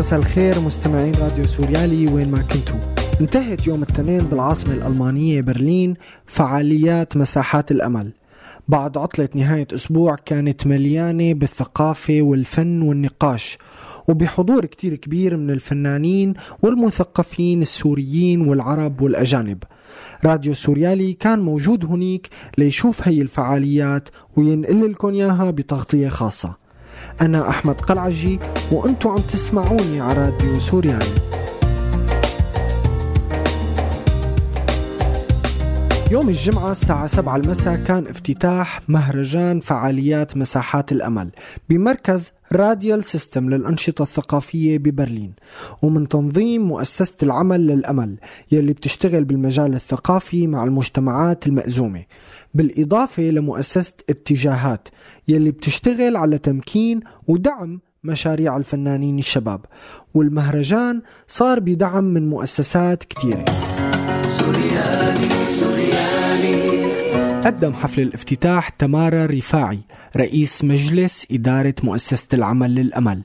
مساء الخير مستمعين راديو سوريالي وين ما كنتوا. انتهت يوم الاثنين بالعاصمة الألمانية برلين فعاليات مساحات الأمل. بعد عطلة نهاية أسبوع كانت مليانة بالثقافة والفن والنقاش وبحضور كتير كبير من الفنانين والمثقفين السوريين والعرب والأجانب. راديو سوريالي كان موجود هنيك ليشوف هي الفعاليات وينقل لكم إياها بتغطية خاصة. أنا أحمد قلعجي وأنتم عم تسمعوني على راديو سوريالي يوم الجمعة الساعة 7 المساء كان افتتاح مهرجان فعاليات مساحات الأمل بمركز راديال سيستم للأنشطة الثقافية ببرلين ومن تنظيم مؤسسة العمل للأمل يلي بتشتغل بالمجال الثقافي مع المجتمعات المأزومة. بالإضافة لمؤسسة اتجاهات يلي بتشتغل على تمكين ودعم مشاريع الفنانين الشباب والمهرجان صار بدعم من مؤسسات كثيرة سوريالي سوريالي قدم حفل الافتتاح تمارا رفاعي رئيس مجلس إدارة مؤسسة العمل للأمل.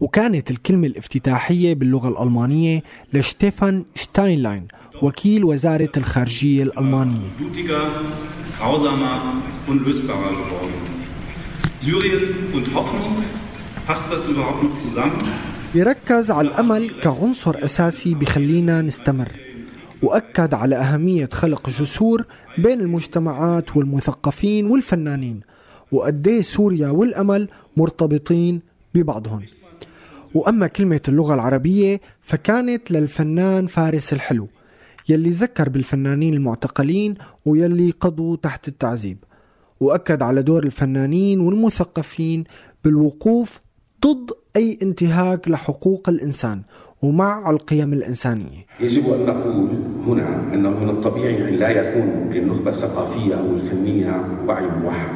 وكانت الكلمة الافتتاحية باللغة الألمانية لشتيفان شتاينلاين وكيل وزارة الخارجية الألمانية. يركز على الأمل كعنصر أساسي بخلينا نستمر. وأكد على أهمية خلق جسور بين المجتمعات والمثقفين والفنانين. وقديه سوريا والأمل مرتبطين ببعضهم. وأما كلمة اللغة العربية فكانت للفنان فارس الحلو. يلي ذكر بالفنانين المعتقلين ويلي قضوا تحت التعذيب وأكد على دور الفنانين والمثقفين بالوقوف ضد أي انتهاك لحقوق الإنسان ومع القيم الإنسانية. يجب أن نقول هنا أنه من الطبيعي أن لا يكون للنخبة الثقافية أو الفنية وعي موحد.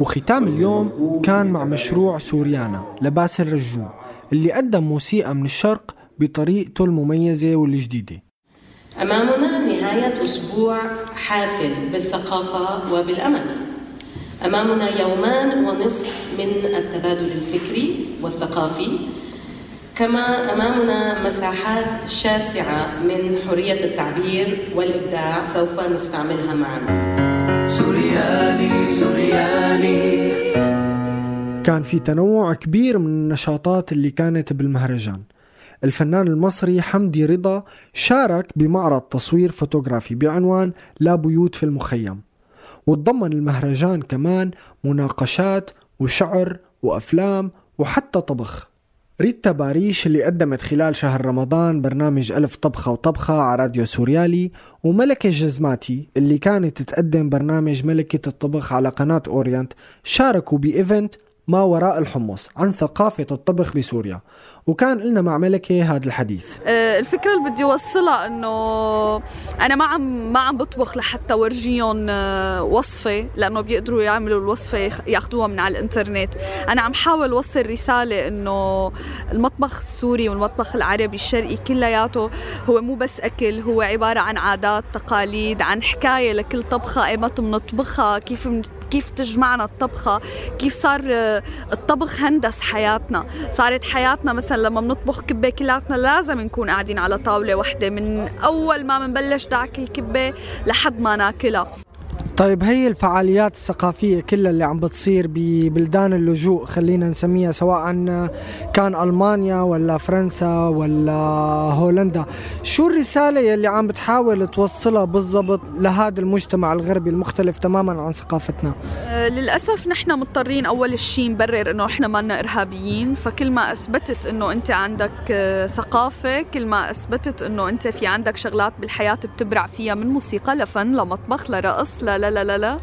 وختام اليوم كان مع مشروع سوريانا لباسل رجوع اللي قدم موسيقى من الشرق بطريقته المميزة والجديدة. أمامنا نهاية أسبوع حافل بالثقافة وبالأمل. أمامنا يومان ونصف من التبادل الفكري والثقافي. كما أمامنا مساحات شاسعة من حرية التعبير والإبداع سوف نستعملها معا. سوريالي سوريالي كان في تنوع كبير من النشاطات اللي كانت بالمهرجان. الفنان المصري حمدي رضا شارك بمعرض تصوير فوتوغرافي بعنوان لا بيوت في المخيم. وتضمن المهرجان كمان مناقشات وشعر وأفلام وحتى طبخ. ريتا باريش اللي قدمت خلال شهر رمضان برنامج ألف طبخة وطبخة على راديو سوريالي وملكة جزماتي اللي كانت تقدم برنامج ملكة الطبخ على قناة أورينت شاركوا بإيفنت ما وراء الحمص عن ثقافة الطبخ بسوريا. وكان لنا مع ملكة هذا الحديث. آه، الفكرة اللي بدي أوصلها إنه أنا ما عم ما عم بطبخ لحتى ورجيهم آه، وصفة لأنه بيقدروا يعملوا الوصفة ياخذوها من على الإنترنت. أنا عم حاول وصل رسالة إنه المطبخ السوري والمطبخ العربي الشرقي كلياته هو مو بس أكل هو عبارة عن عادات تقاليد عن حكاية لكل طبخة ايمت بنطبخها كيف كيف تجمعنا الطبخة كيف صار آه، الطبخ هندس حياتنا. صارت حياتنا مثلا لما بنطبخ كبة كلاتنا لازم نكون قاعدين على طاولة وحدة من أول ما بنبلش دعك الكبة لحد ما ناكلها. طيب هي الفعاليات الثقافية كلها اللي عم بتصير ببلدان اللجوء خلينا نسميها سواء كان ألمانيا ولا فرنسا ولا هولندا. شو الرسالة يلي عم بتحاول توصلها بالضبط لهذا المجتمع الغربي المختلف تماما عن ثقافتنا؟ أه للأسف نحن مضطرين أول شيء نبرر أنه إحنا ما إرهابيين فكل ما أثبتت أنه أنت عندك أه ثقافة كل ما أثبتت أنه أنت في عندك شغلات بالحياة بتبرع فيها من موسيقى لفن لمطبخ لرقص لا لا لا. لا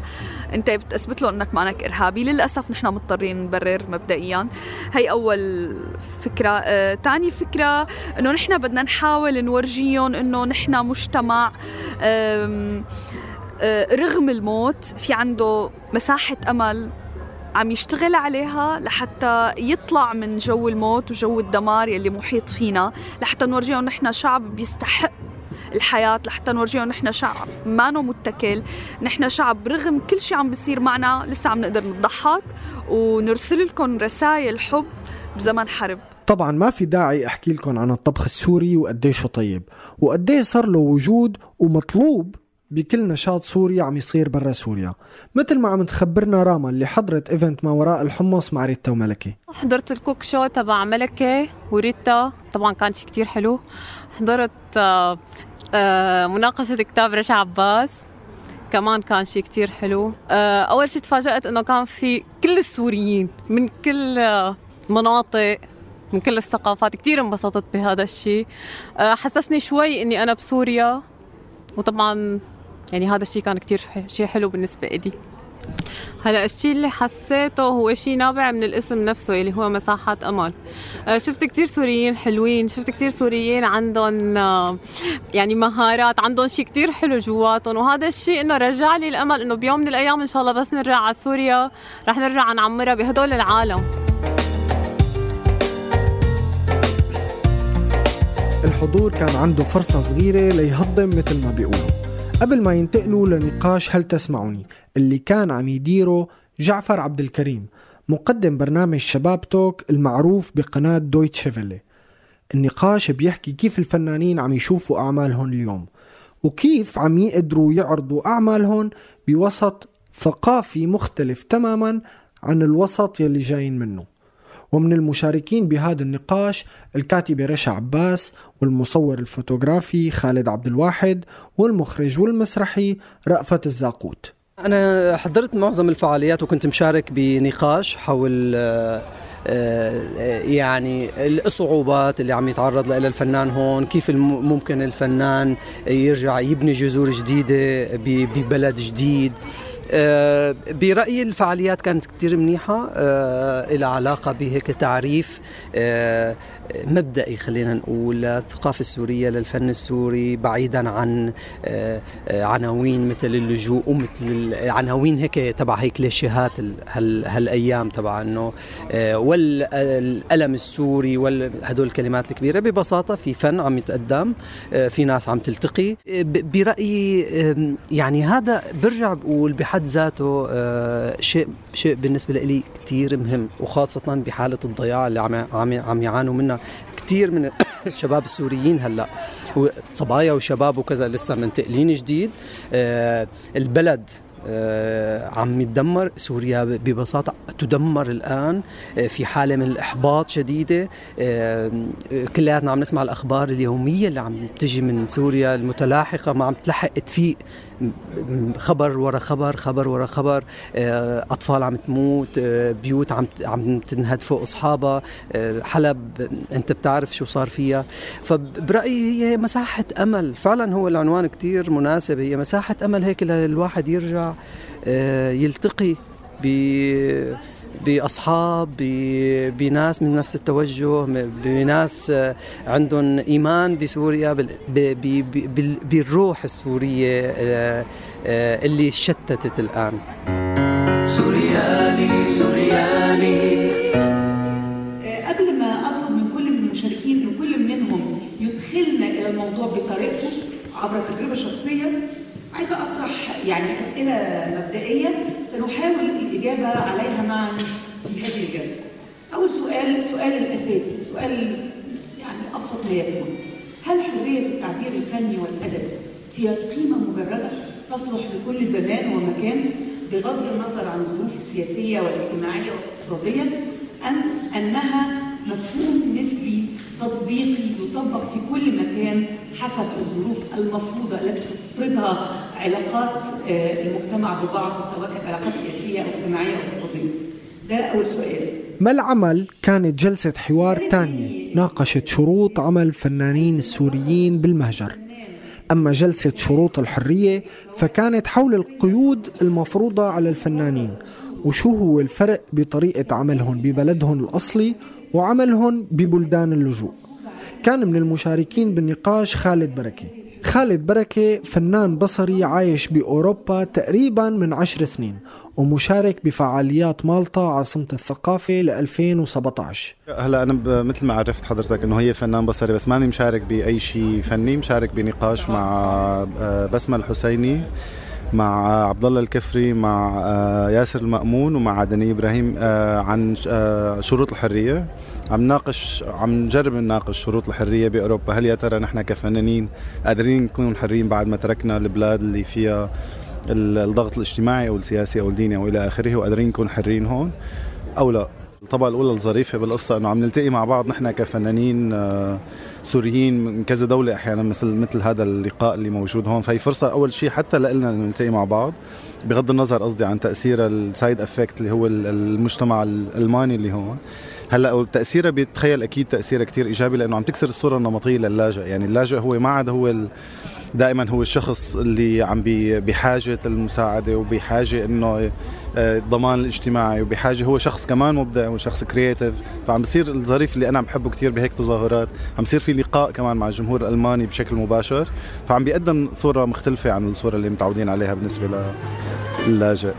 انت بتثبت له انك مانك ارهابي. للأسف نحن مضطرين نبرر مبدئيا. هي أول فكرة. ثاني آه، فكرة إنه نحن بدنا نحاول نورجيهم إنه نحن مجتمع آه رغم الموت في عنده مساحة أمل عم يشتغل عليها لحتى يطلع من جو الموت وجو الدمار يلي محيط فينا لحتى نورجيهم نحن شعب بيستحق الحياة لحتى نورجيهم نحن شعب ما متكل. نحن شعب رغم كل شيء عم بيصير معنا لسه عم نقدر نضحك ونرسل لكم رسائل حب بزمن حرب. طبعا ما في داعي أحكي لكم عن الطبخ السوري وقديش طيب وقديه صار له وجود ومطلوب بكل نشاط سوري عم يصير برا سوريا. مثل ما عم تخبرنا راما اللي حضرت event ما وراء الحمص مع ريتا وملكة. حضرت ال cook show تبع ملكة وريتا طبعا كان شيء كتير حلو. حضرت آه، مناقشة كتاب رشا عباس. كمان كان شيء كتير حلو. آه، أول شيء تفاجأت أنه كان في كل السوريين من كل مناطق من كل الثقافات كتير انبسطت بهذا الشيء حسسني شوي أني أنا بسوريا. وطبعا يعني هذا الشيء كان كتير شيء حلو بالنسبة إلي. هلا الشيء اللي حسيته هو شيء نابع من الاسم نفسه اللي هو مساحات امل آه، شفت كثير سوريين حلوين شفت كثير سوريين عندهم آه، يعني مهارات عندهم شيء كثير حلو جواتهم. وهذا الشيء إنه رجع لي الأمل إنه بيوم من الأيام إن شاء الله بس نرجع على سوريا رح نرجع نعمرها بهدول العالم. الحضور كان عنده فرصة صغيرة ليهضم مثل ما بيقولوا. قبل ما ينتقلوا لنقاش هل تسمعوني اللي كان عم يديره جعفر عبد الكريم مقدم برنامج شباب توك المعروف بقناة دويتش فيلي. النقاش بيحكي كيف الفنانين عم يشوفوا أعمالهم اليوم وكيف عم يقدروا يعرضوا أعمالهم بوسط ثقافي مختلف تماما عن الوسط يلي جايين منه. ومن المشاركين بهذا النقاش الكاتبة رشا عباس والمصور الفوتوغرافي خالد عبد الواحد والمخرج والمسرحي رأفت الزاقوت. أنا حضرت معظم الفعاليات وكنت مشارك بنقاش حول آه، آه، يعني الصعوبات اللي عم يتعرض لها الفنان هون كيف ممكن الفنان يرجع يبني جذور جديدة ببلد جديد. آه، برأيي الفعاليات كانت كتير منيحة آه، إلى علاقة بهيك تعريف آه، مبدئي خلينا نقول للثقافة السورية للفن السوري بعيدا عن عناوين مثل اللجوء ومثل عناوين هيك تبع هيك كليشيهات هالأيام تبع إنه والألم السوري وهدول الكلمات الكبيرة ببساطة في فن عم يتقدم في ناس عم تلتقي. برأيي يعني هذا برجع بقول بحد بحد ذاته آه، شيء شيء بالنسبة لي كثير مهم وخاصة بحالة الضياع اللي عم عم عم يعانوا منها كثير من الشباب السوريين هلأ. صبايا وشباب وكذا لسه منتقلين جديد. آه، البلد آه، عم يتدمر. سوريا ببساطة تدمر الآن في حالة من الإحباط شديدة. كلياتنا عم نسمع الأخبار اليومية اللي عم تجي من سوريا المتلاحقة ما عم تلحق تفيق خبر ورا خبر خبر ورا خبر أطفال عم تموت بيوت عم عم تنهد فوق أصحابها حلب أنت بتعرف شو صار فيها. فبرأيي هي مساحة أمل. فعلا هو العنوان كتير مناسب. هي مساحة أمل هيك الواحد يرجع آه، يلتقي بأصحاب بناس من نفس التوجه بناس آه، عندهم إيمان بسوريا بالروح السورية آه، اللي شتتت الآن. سوريالي سوريالي. قبل ما أطلب من كل من المشاركين من كل منهم يدخلنا إلى الموضوع بطريقته عبر تجربة شخصية عايزة أطرح يعني سنحاول الإجابة عليها معا في هذه الجلسة. أول سؤال السؤال الأساسي، سؤال يعني أبسط ما يكون. هل حرية التعبير الفني والأدبي هي قيمة مجردة تصلح لكل زمان ومكان بغض النظر عن الظروف السياسية والاجتماعية والاقتصادية أم أنها مفهوم نسبي تطبيقي يطبق في كل مكان حسب الظروف المفروضة التي تفرضها علاقات آه، المجتمع ببعض سواء كانت علاقات سياسية أو اجتماعية أو اقتصادية. ده أول سؤال. ما العمل؟ كانت جلسة حوار تانية ناقشت شروط عمل فنانين السوريين بالمهجر. أما جلسة شروط الحرية فكانت حول القيود المفروضة على الفنانين وشو هو الفرق بطريقة عملهم ببلدهم الأصلي وعملهم ببلدان اللجوء. كان من المشاركين بالنقاش خالد بركة خالد بركة فنان بصري عايش بأوروبا تقريبا من عشر سنين ومشارك بفعاليات مالطا عاصمة الثقافة ل 2017 هلا أنا مثل ما عرفت حضرتك إنه هي فنان بصري بس ماني مشارك بأي شيء فني مشارك بنقاش مع آه، بسمة الحسيني. مع عبد الله الكفري مع آه، ياسر المأمون ومع عدني إبراهيم آه، عن آه، شروط الحرية. عم ناقش عم نجرب نناقش شروط الحرية بأوروبا. هل يا ترى نحن كفنانين قادرين نكون حرين بعد ما تركنا البلاد اللي فيها الضغط الاجتماعي أو السياسي أو الديني أو إلى آخره وقادرين نكون حرين هون أو لا؟ الطبقة الأولى الظريفة بالقصة إنه عم نلتقي مع بعض نحن كفنانين آه، سوريين من كذا دولة أحيانا مثل مثل هذا اللقاء اللي موجود هون. فهي فرصة أول شيء حتى لنا نلتقي مع بعض بغض النظر قصدي عن تأثير ال side effect اللي هو المجتمع الألماني اللي هون. هلأ تاثيرها بيتخيل أكيد تاثيرها كتير إيجابي لأنه عم تكسر الصورة النمطية للاجئ. يعني اللاجئ هو ما عاد هو دائما هو الشخص اللي عم بحاجة المساعده وبحاجة إنه آه، الضمان الاجتماعي وبحاجة هو شخص كمان مبدع وشخص creative فعم بصير الظريف اللي أنا عم بحبه كثير بهيك تظاهرات عم بصير في لقاء كمان مع الجمهور الألماني بشكل مباشر. فعم بيقدم صورة مختلفة عن الصورة اللي متعودين عليها بالنسبة للاجئ.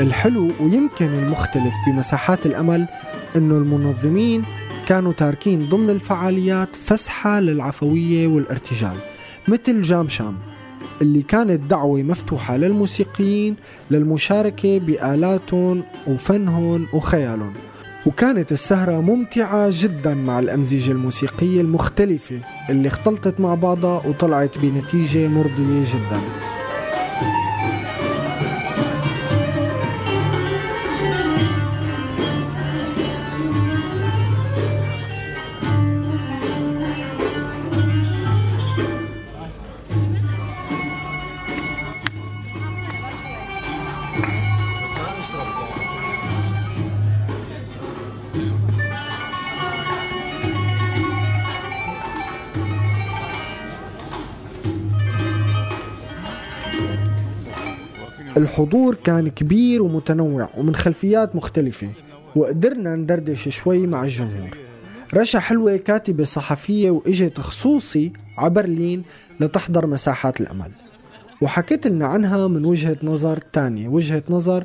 الحلو ويمكن المختلف بمساحات الأمل أنه المنظمين كانوا تاركين ضمن الفعاليات فسحة للعفوية والارتجال مثل جام شام اللي كانت دعوة مفتوحة للموسيقيين للمشاركة بآلاتهم وفنهم وخيالهم. وكانت السهرة ممتعة جدا مع الأمزجة الموسيقية المختلفة اللي اختلطت مع بعضها وطلعت بنتيجة مرضية جدا. الحضور كان كبير ومتنوع ومن خلفيات مختلفة وقدرنا ندردش شوي مع الجمهور. رشا حلوة كاتبة صحفية وإجت خصوصي عبرلين لتحضر مساحات الأمل. وحكيت لنا عنها من وجهة نظر تانية. وجهة نظر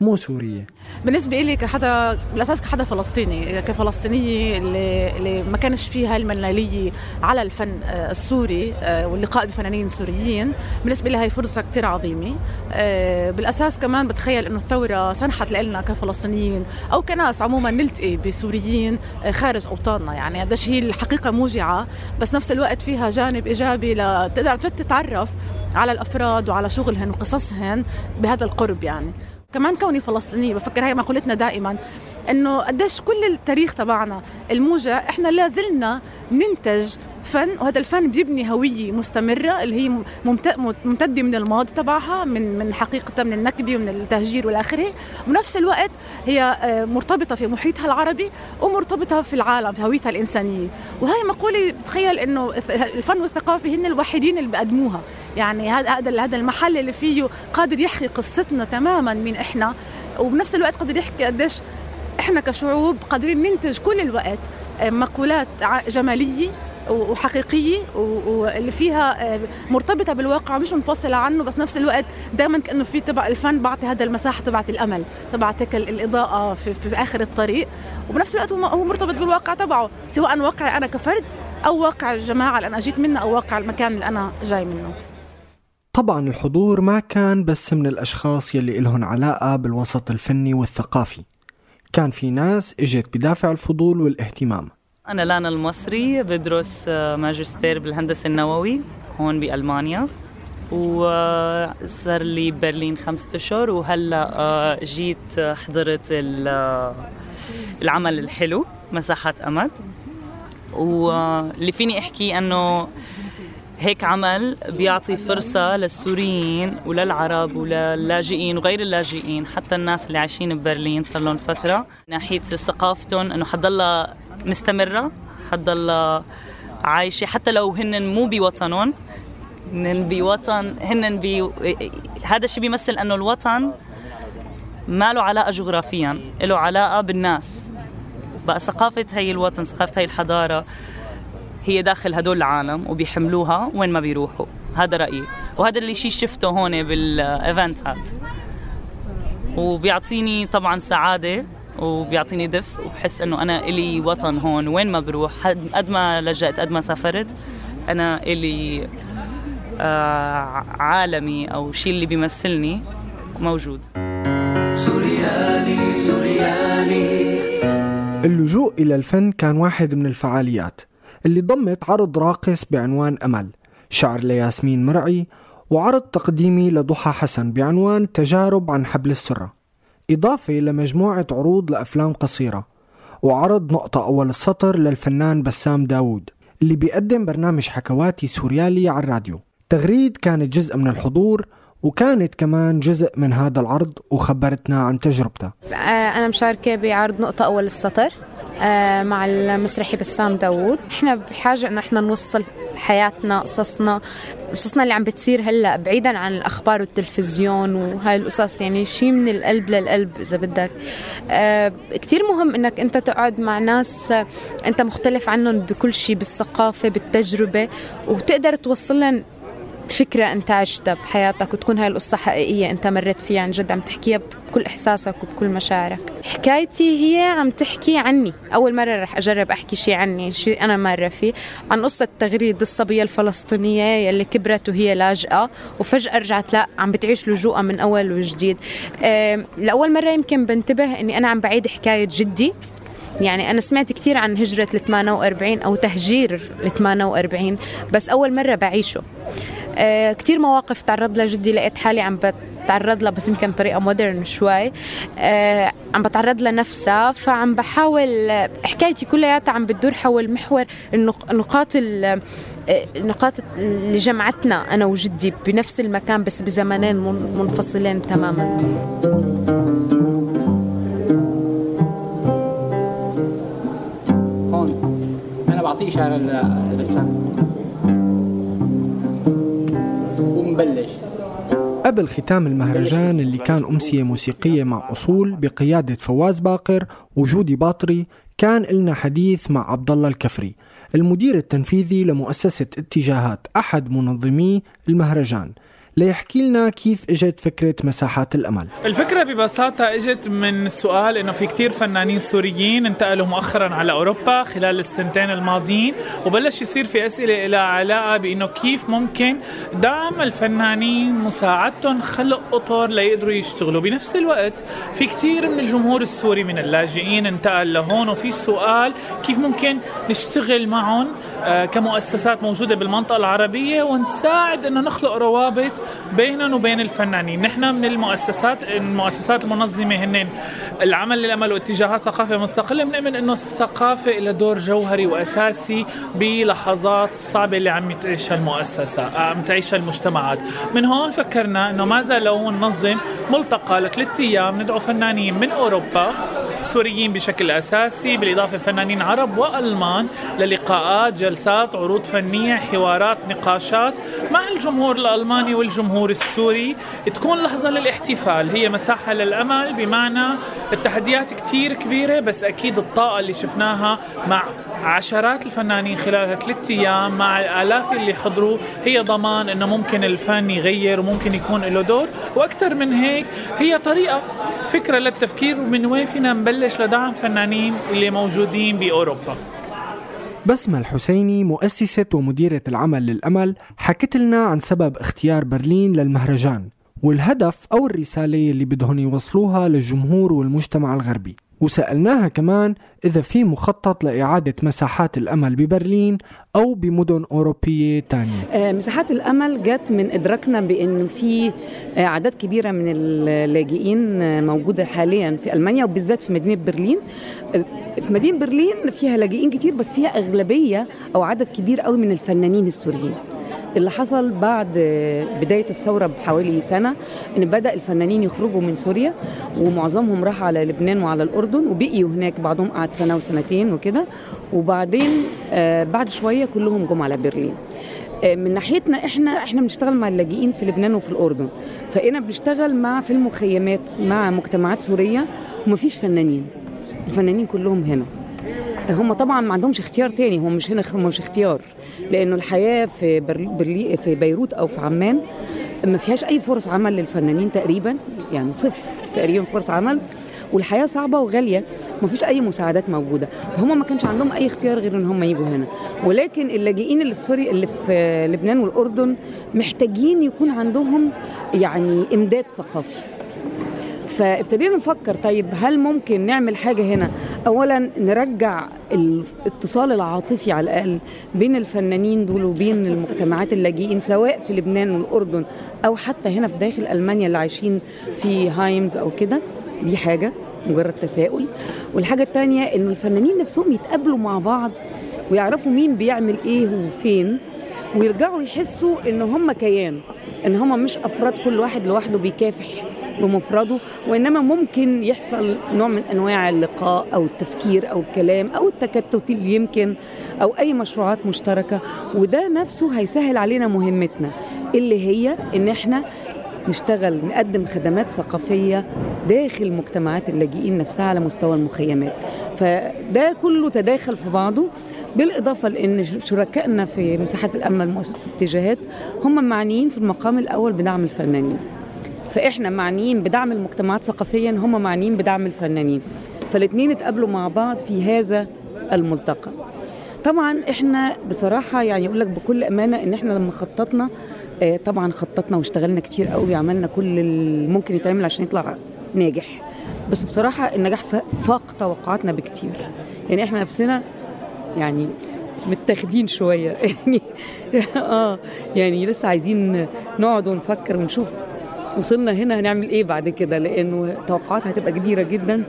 مو سورية. بالنسبة لي كحدا بالأساس كحدا فلسطيني. كفلسطينية اللي, اللي ما كانش فيها المنالية على الفن آه، السوري آه، واللقاء بفنانين سوريين بالنسبة لي هاي فرصة كتير عظيمة. آه، بالأساس كمان بتخيل إنه الثورة سنحت لنا كفلسطينيين أو كناس عموما نلتقي بسوريين خارج أوطاننا. يعني قديش هي الحقيقة موجعة بس نفس الوقت فيها جانب إيجابي لتقدر تتعرف على الأفراد وعلى شغلهم وقصصهم بهذا القرب يعني. كمان كوني فلسطينية بفكر هاي مقولتنا دائما إنه قديش كل التاريخ تبعنا الموجع إحنا لازلنا ننتج فن وهذا الفن بيبني هوية مستمرة اللي هي ممتدة من الماضي تبعها من من حقيقتها من النكبة ومن التهجير والى اخره وبنفس الوقت هي آه، مرتبطة في محيطها العربي ومرتبطة في العالم في هويتها الإنسانية. وهي مقولة بتخيل إنه الفن والثقافة هن الوحيدين اللي بيقدموها. يعني هذا هذا المحل اللي فيه قادر يحكي قصتنا تماما من إحنا وبنفس الوقت قادر يحكي قديش إحنا كشعوب قادرين ننتج كل الوقت آه، مقولات جمالية وحقيقية واللي فيها آه، مرتبطة بالواقع مش منفصلة عنه بس نفس الوقت دائما كأنه في تبع الفن بعطي هذا المساحة تبعت الأمل تبعت هيك الإضاءة في, في آخر الطريق. وبنفس الوقت هو مرتبط بالواقع تبعه سواء واقعي أنا كفرد أو واقع الجماعة اللي أنا جيت منها أو واقع المكان اللي أنا جاي منه. طبعا الحضور ما كان بس من الأشخاص يلي إلهن علاقة بالوسط الفني والثقافي. كان في ناس إجت بدافع الفضول والاهتمام. أنا لانا المصري بدرس آه، ماجستير بالهندسة النووي هون بألمانيا. وصار لي برلين خمسة أشهر وهلأ آه، جيت حضرت آه، العمل الحلو مساحات أمل. واللي فيني أحكي أنه هيك عمل بيعطي فرصة للسوريين وللعرب وللاجئين وغير اللاجئين حتى الناس اللي عايشين ببرلين صار لهم فترة. ناحية ثقافتهم إنه حتضلها مستمرة. حتضلها عايشة. حتى لو هن مو بوطنهم هن بوطن هن بي هذا الشيء بيمثل إنه الوطن ما له علاقة جغرافيا له علاقة بالناس. بقى ثقافة هي الوطن ثقافة هي الحضارة هي داخل هدول العالم وبيحملوها وين ما بيروحوا. هذا رأيي. وهذا اللي شيء شفته هون بال event هذا وبيعطيني طبعا سعادة وبيعطيني دفء وبحس إنه أنا إلي وطن هون. وين ما بروح قد ما لجأت قد ما سافرت أنا إلي آه عالمي أو شيء اللي بيمثلني موجود. سوريالي سوريالي. اللجوء إلى الفن كان واحد من الفعاليات اللي ضمت عرض راقص بعنوان أمل شعر لياسمين مرعي وعرض تقديمي لضحى حسن بعنوان تجارب عن حبل السرة إضافة لمجموعة عروض لأفلام قصيرة وعرض نقطة أول السطر للفنان بسام داوود اللي بيقدم برنامج حكواتي سوريالي على الراديو. تغريد كانت جزء من الحضور وكانت كمان جزء من هذا العرض وخبرتنا عن تجربتها آه، أنا مشاركة بعرض نقطة أول السطر آه، مع المسرحي بسام داوود. إحنا بحاجة انه إحنا نوصل حياتنا قصصنا قصصنا اللي عم بتصير هلأ بعيدا عن الأخبار والتلفزيون وهاي القصص يعني شيء من القلب للقلب إذا بدك. آه كثير مهم إنك أنت تقعد مع ناس آه أنت مختلف عنهم بكل شيء بالثقافة بالتجربة وتقدر توصل لهم فكرة أنت عشتها بحياتك وتكون هاي القصة حقيقية أنت مريت فيها عن جد عم تحكيها بكل إحساسك وبكل مشاعرك. حكايتي هي عم تحكي عني. أول مرة رح أجرب أحكي شيء عني شيء أنا مرة فيه عن قصة تغريد الصبية الفلسطينية يلي كبرت وهي لاجئة وفجأة رجعت لا عم بتعيش لجوءها من أول وجديد. لأول مرة يمكن بنتبه أني أنا عم بعيد حكاية جدي. يعني أنا سمعت كثير عن هجرة ال 48 أو تهجير ال 48 بس أول مرة بعيشه. آه كثير مواقف تعرض لها جدي لقيت حالي عم بتعرض لها بس يمكن بطريقه مودرن شوي. آه عم بتعرض لها نفسها فعم بحاول حكايتي كلياتها عم بتدور حول محور النقاط النقاط اللي جمعتنا أنا وجدي بنفس المكان بس بزمانين منفصلين تماما. أنا بعطيه اشاره لبسام ونبلش قبل ختام المهرجان اللي كان أمسية موسيقية مع أصول بقيادة فواز باقر وجودي باطري كان لنا حديث مع عبد الله الكفري المدير التنفيذي لمؤسسة اتجاهات أحد منظمي المهرجان. ليحكي لنا كيف إجت فكرة مساحات الأمل. الفكرة ببساطة إجت من السؤال إنه في كتير فنانين سوريين انتقلوا مؤخرا على أوروبا خلال السنتين الماضيين وبلش يصير في أسئلة لها علاقة بإنه كيف ممكن دعم الفنانين مساعدتهم خلق أطر ليقدروا يشتغلوا. بنفس الوقت في كتير من الجمهور السوري من اللاجئين انتقل لهون وفي سؤال كيف ممكن نشتغل معهم آه، كمؤسسات موجودة بالمنطقة العربية ونساعد إنه نخلق روابط بيننا وبين الفنانين. نحن من المؤسسات المؤسسات المنظمة هن العمل للأمل واتجاهات ثقافة مستقلة. بنؤمن أنه الثقافة لها دور جوهري وأساسي بلحظات صعبة اللي عم تعيشها المؤسسة عم تعيشها المجتمعات. من هون فكرنا أنه ماذا لو ننظم ملتقى لثلاث أيام ندعو فنانين من أوروبا سوريين بشكل أساسي بالإضافة لفنانين عرب وألمان للقاءات جلسات عروض فنية حوارات نقاشات مع الجمهور الألماني والجمهور الجمهور السوري. تكون لحظة للاحتفال هي مساحة للأمل بمعنى التحديات كتير كبيرة بس أكيد الطاقة اللي شفناها مع عشرات الفنانين خلال ثلاث أيام مع الآلاف اللي حضروا هي ضمان أنه ممكن الفن يغير وممكن يكون له دور. وأكثر من هيك هي طريقة فكرة للتفكير ومن وين فينا نبلش لدعم فنانين اللي موجودين بأوروبا. بسمة الحسيني مؤسسة ومديرة العمل للأمل حكت لنا عن سبب اختيار برلين للمهرجان والهدف أو الرسالة اللي بدهم يوصلوها للجمهور والمجتمع الغربي. وسألناها كمان إذا في مخطط لإعادة مساحات الأمل ببرلين أو بمدن أوروبية تانية. آه، مساحات الأمل جت من إدراكنا بأن في آه، أعداد كبيرة من اللاجئين آه، موجودة حاليا في ألمانيا وبالذات في مدينة برلين. في مدينة برلين فيها لاجئين كتير بس فيها أغلبية أو عدد كبير قوي من الفنانين السوريين. اللي حصل بعد بداية الثورة بحوالي سنة إن بدأ الفنانين يخرجوا من سوريا ومعظمهم راح على لبنان وعلى الأردن وبقيوا هناك بعضهم قعد سنة وسنتين وكده. وبعدين آه، بعد شوية كلهم جم على برلين. آه، من ناحيتنا إحنا إحنا بنشتغل مع اللاجئين في لبنان وفي الأردن. فأنا بنشتغل مع في المخيمات مع مجتمعات سورية ومفيش فنانين. الفنانين كلهم هنا. هم طبعا ما عندهمش اختيار تاني هم مش هنا مش اختيار. لأنه الحياة في برلي في بيروت أو في عمان ما فيهاش أي فرص عمل للفنانين تقريبا يعني صفر تقريبا فرص عمل والحياة صعبة وغالية ما فيش أي مساعدات موجودة. هم ما كانش عندهم أي اختيار غير إن هم يجوا هنا. ولكن اللاجئين اللي في سوريا اللي في لبنان والأردن محتاجين يكون عندهم يعني إمداد ثقافي. فابتدينا نفكر طيب هل ممكن نعمل حاجة هنا؟ اولا نرجع الاتصال العاطفي على الأقل بين الفنانين دول وبين المجتمعات اللاجئين سواء في لبنان والأردن أو حتى هنا في داخل ألمانيا اللي عايشين في هايمز أو كده. دي حاجة مجرد تساؤل. والحاجة الثانية إنه الفنانين نفسهم يتقابلوا مع بعض ويعرفوا مين بيعمل إيه وفين ويرجعوا يحسوا إن هم كيان إن هم مش أفراد كل واحد لوحده بيكافح. بمفرده وإنما ممكن يحصل نوع من أنواع اللقاء أو التفكير أو الكلام أو التكتل اللي يمكن أو أي مشروعات مشتركة وده نفسه هيسهل علينا مهمتنا اللي هي إن إحنا نشتغل نقدم خدمات ثقافية داخل مجتمعات اللاجئين نفسها على مستوى المخيمات. فده كله تداخل في بعضه بالإضافة لأن شركائنا في مساحات الأمل مؤسسة اتجاهات هم معنيين في المقام الأول بدعم الفنانين. فإحنا معنيين بدعم المجتمعات ثقافيا هم معنيين بدعم الفنانين. فالاثنين اتقابلوا مع بعض في هذا الملتقى. طبعا إحنا بصراحة يعني أقول لك بكل أمانة إن إحنا لما خططنا آه طبعا خططنا واشتغلنا كتير قوي عملنا كل اللي ممكن يتعمل عشان يطلع ناجح. بس بصراحة النجاح فاق توقعاتنا بكتير. يعني إحنا نفسنا يعني متاخدين شوية. يعني آه يعني لسه عايزين نقعد ونفكر ونشوف وصلنا هنا هنعمل إيه بعد كده؟ لأنه توقعات هتبقى كبيرة جدا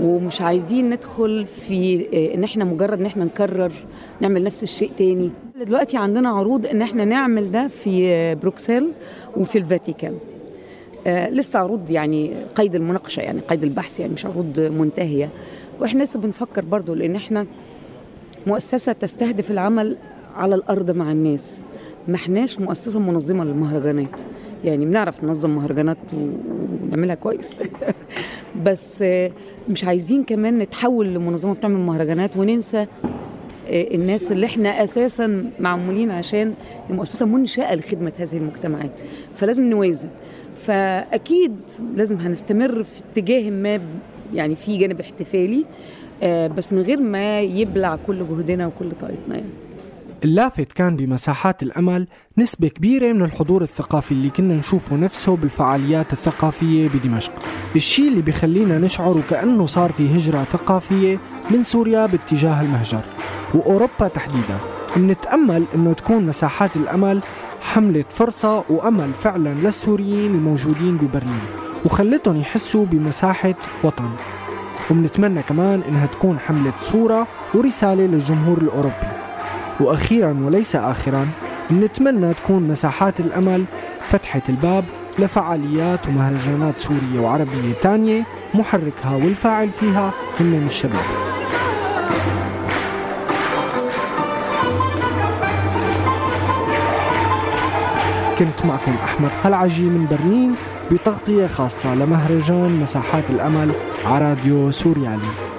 ومش عايزين ندخل في إن إحنا مجرد إن إحنا نكرر نعمل نفس الشيء تاني. دلوقتي عندنا عروض إن إحنا نعمل ده في بروكسل وفي الفاتيكان. آه لسه عروض يعني قيد المناقشة يعني قيد البحث يعني مش عروض منتهية. وإحنا لسه بنفكر برضو لأن إحنا مؤسسة تستهدف العمل على الأرض مع الناس. ما إحناش مؤسسة منظمة للمهرجانات. يعني بنعرف ننظم مهرجانات ونعملها كويس. بس مش عايزين كمان نتحول لمنظمة بتعمل مهرجانات وننسى الناس اللي إحنا أساسا معمولين عشان المؤسسة منشأة لخدمة هذه المجتمعات. فلازم نوازن. فأكيد لازم هنستمر في اتجاه ما يعني في جانب احتفالي بس من غير ما يبلع كل جهدنا وكل طاقتنا يعني. اللافت كان بمساحات الأمل نسبة كبيرة من الحضور الثقافي اللي كنا نشوفه نفسه بالفعاليات الثقافية بدمشق. الشيء اللي بيخلينا نشعر وكأنه صار في هجرة ثقافية من سوريا باتجاه المهجر. وأوروبا تحديدا. بنتأمل أنه تكون مساحات الأمل حملة فرصة وأمل فعلا للسوريين الموجودين ببرلين. وخلتهم يحسوا بمساحة وطن. وبنتمنى كمان إنها تكون حملة صورة ورسالة للجمهور الأوروبي. وأخيرا وليس آخرا نتمنى تكون مساحات الأمل فتحة الباب لفعاليات ومهرجانات سورية وعربية تانية محركها والفاعل فيها هن الشباب. كنت معكم أحمد قلعجي من برلين بتغطية خاصة لمهرجان مساحات الأمل على راديو سوريالي.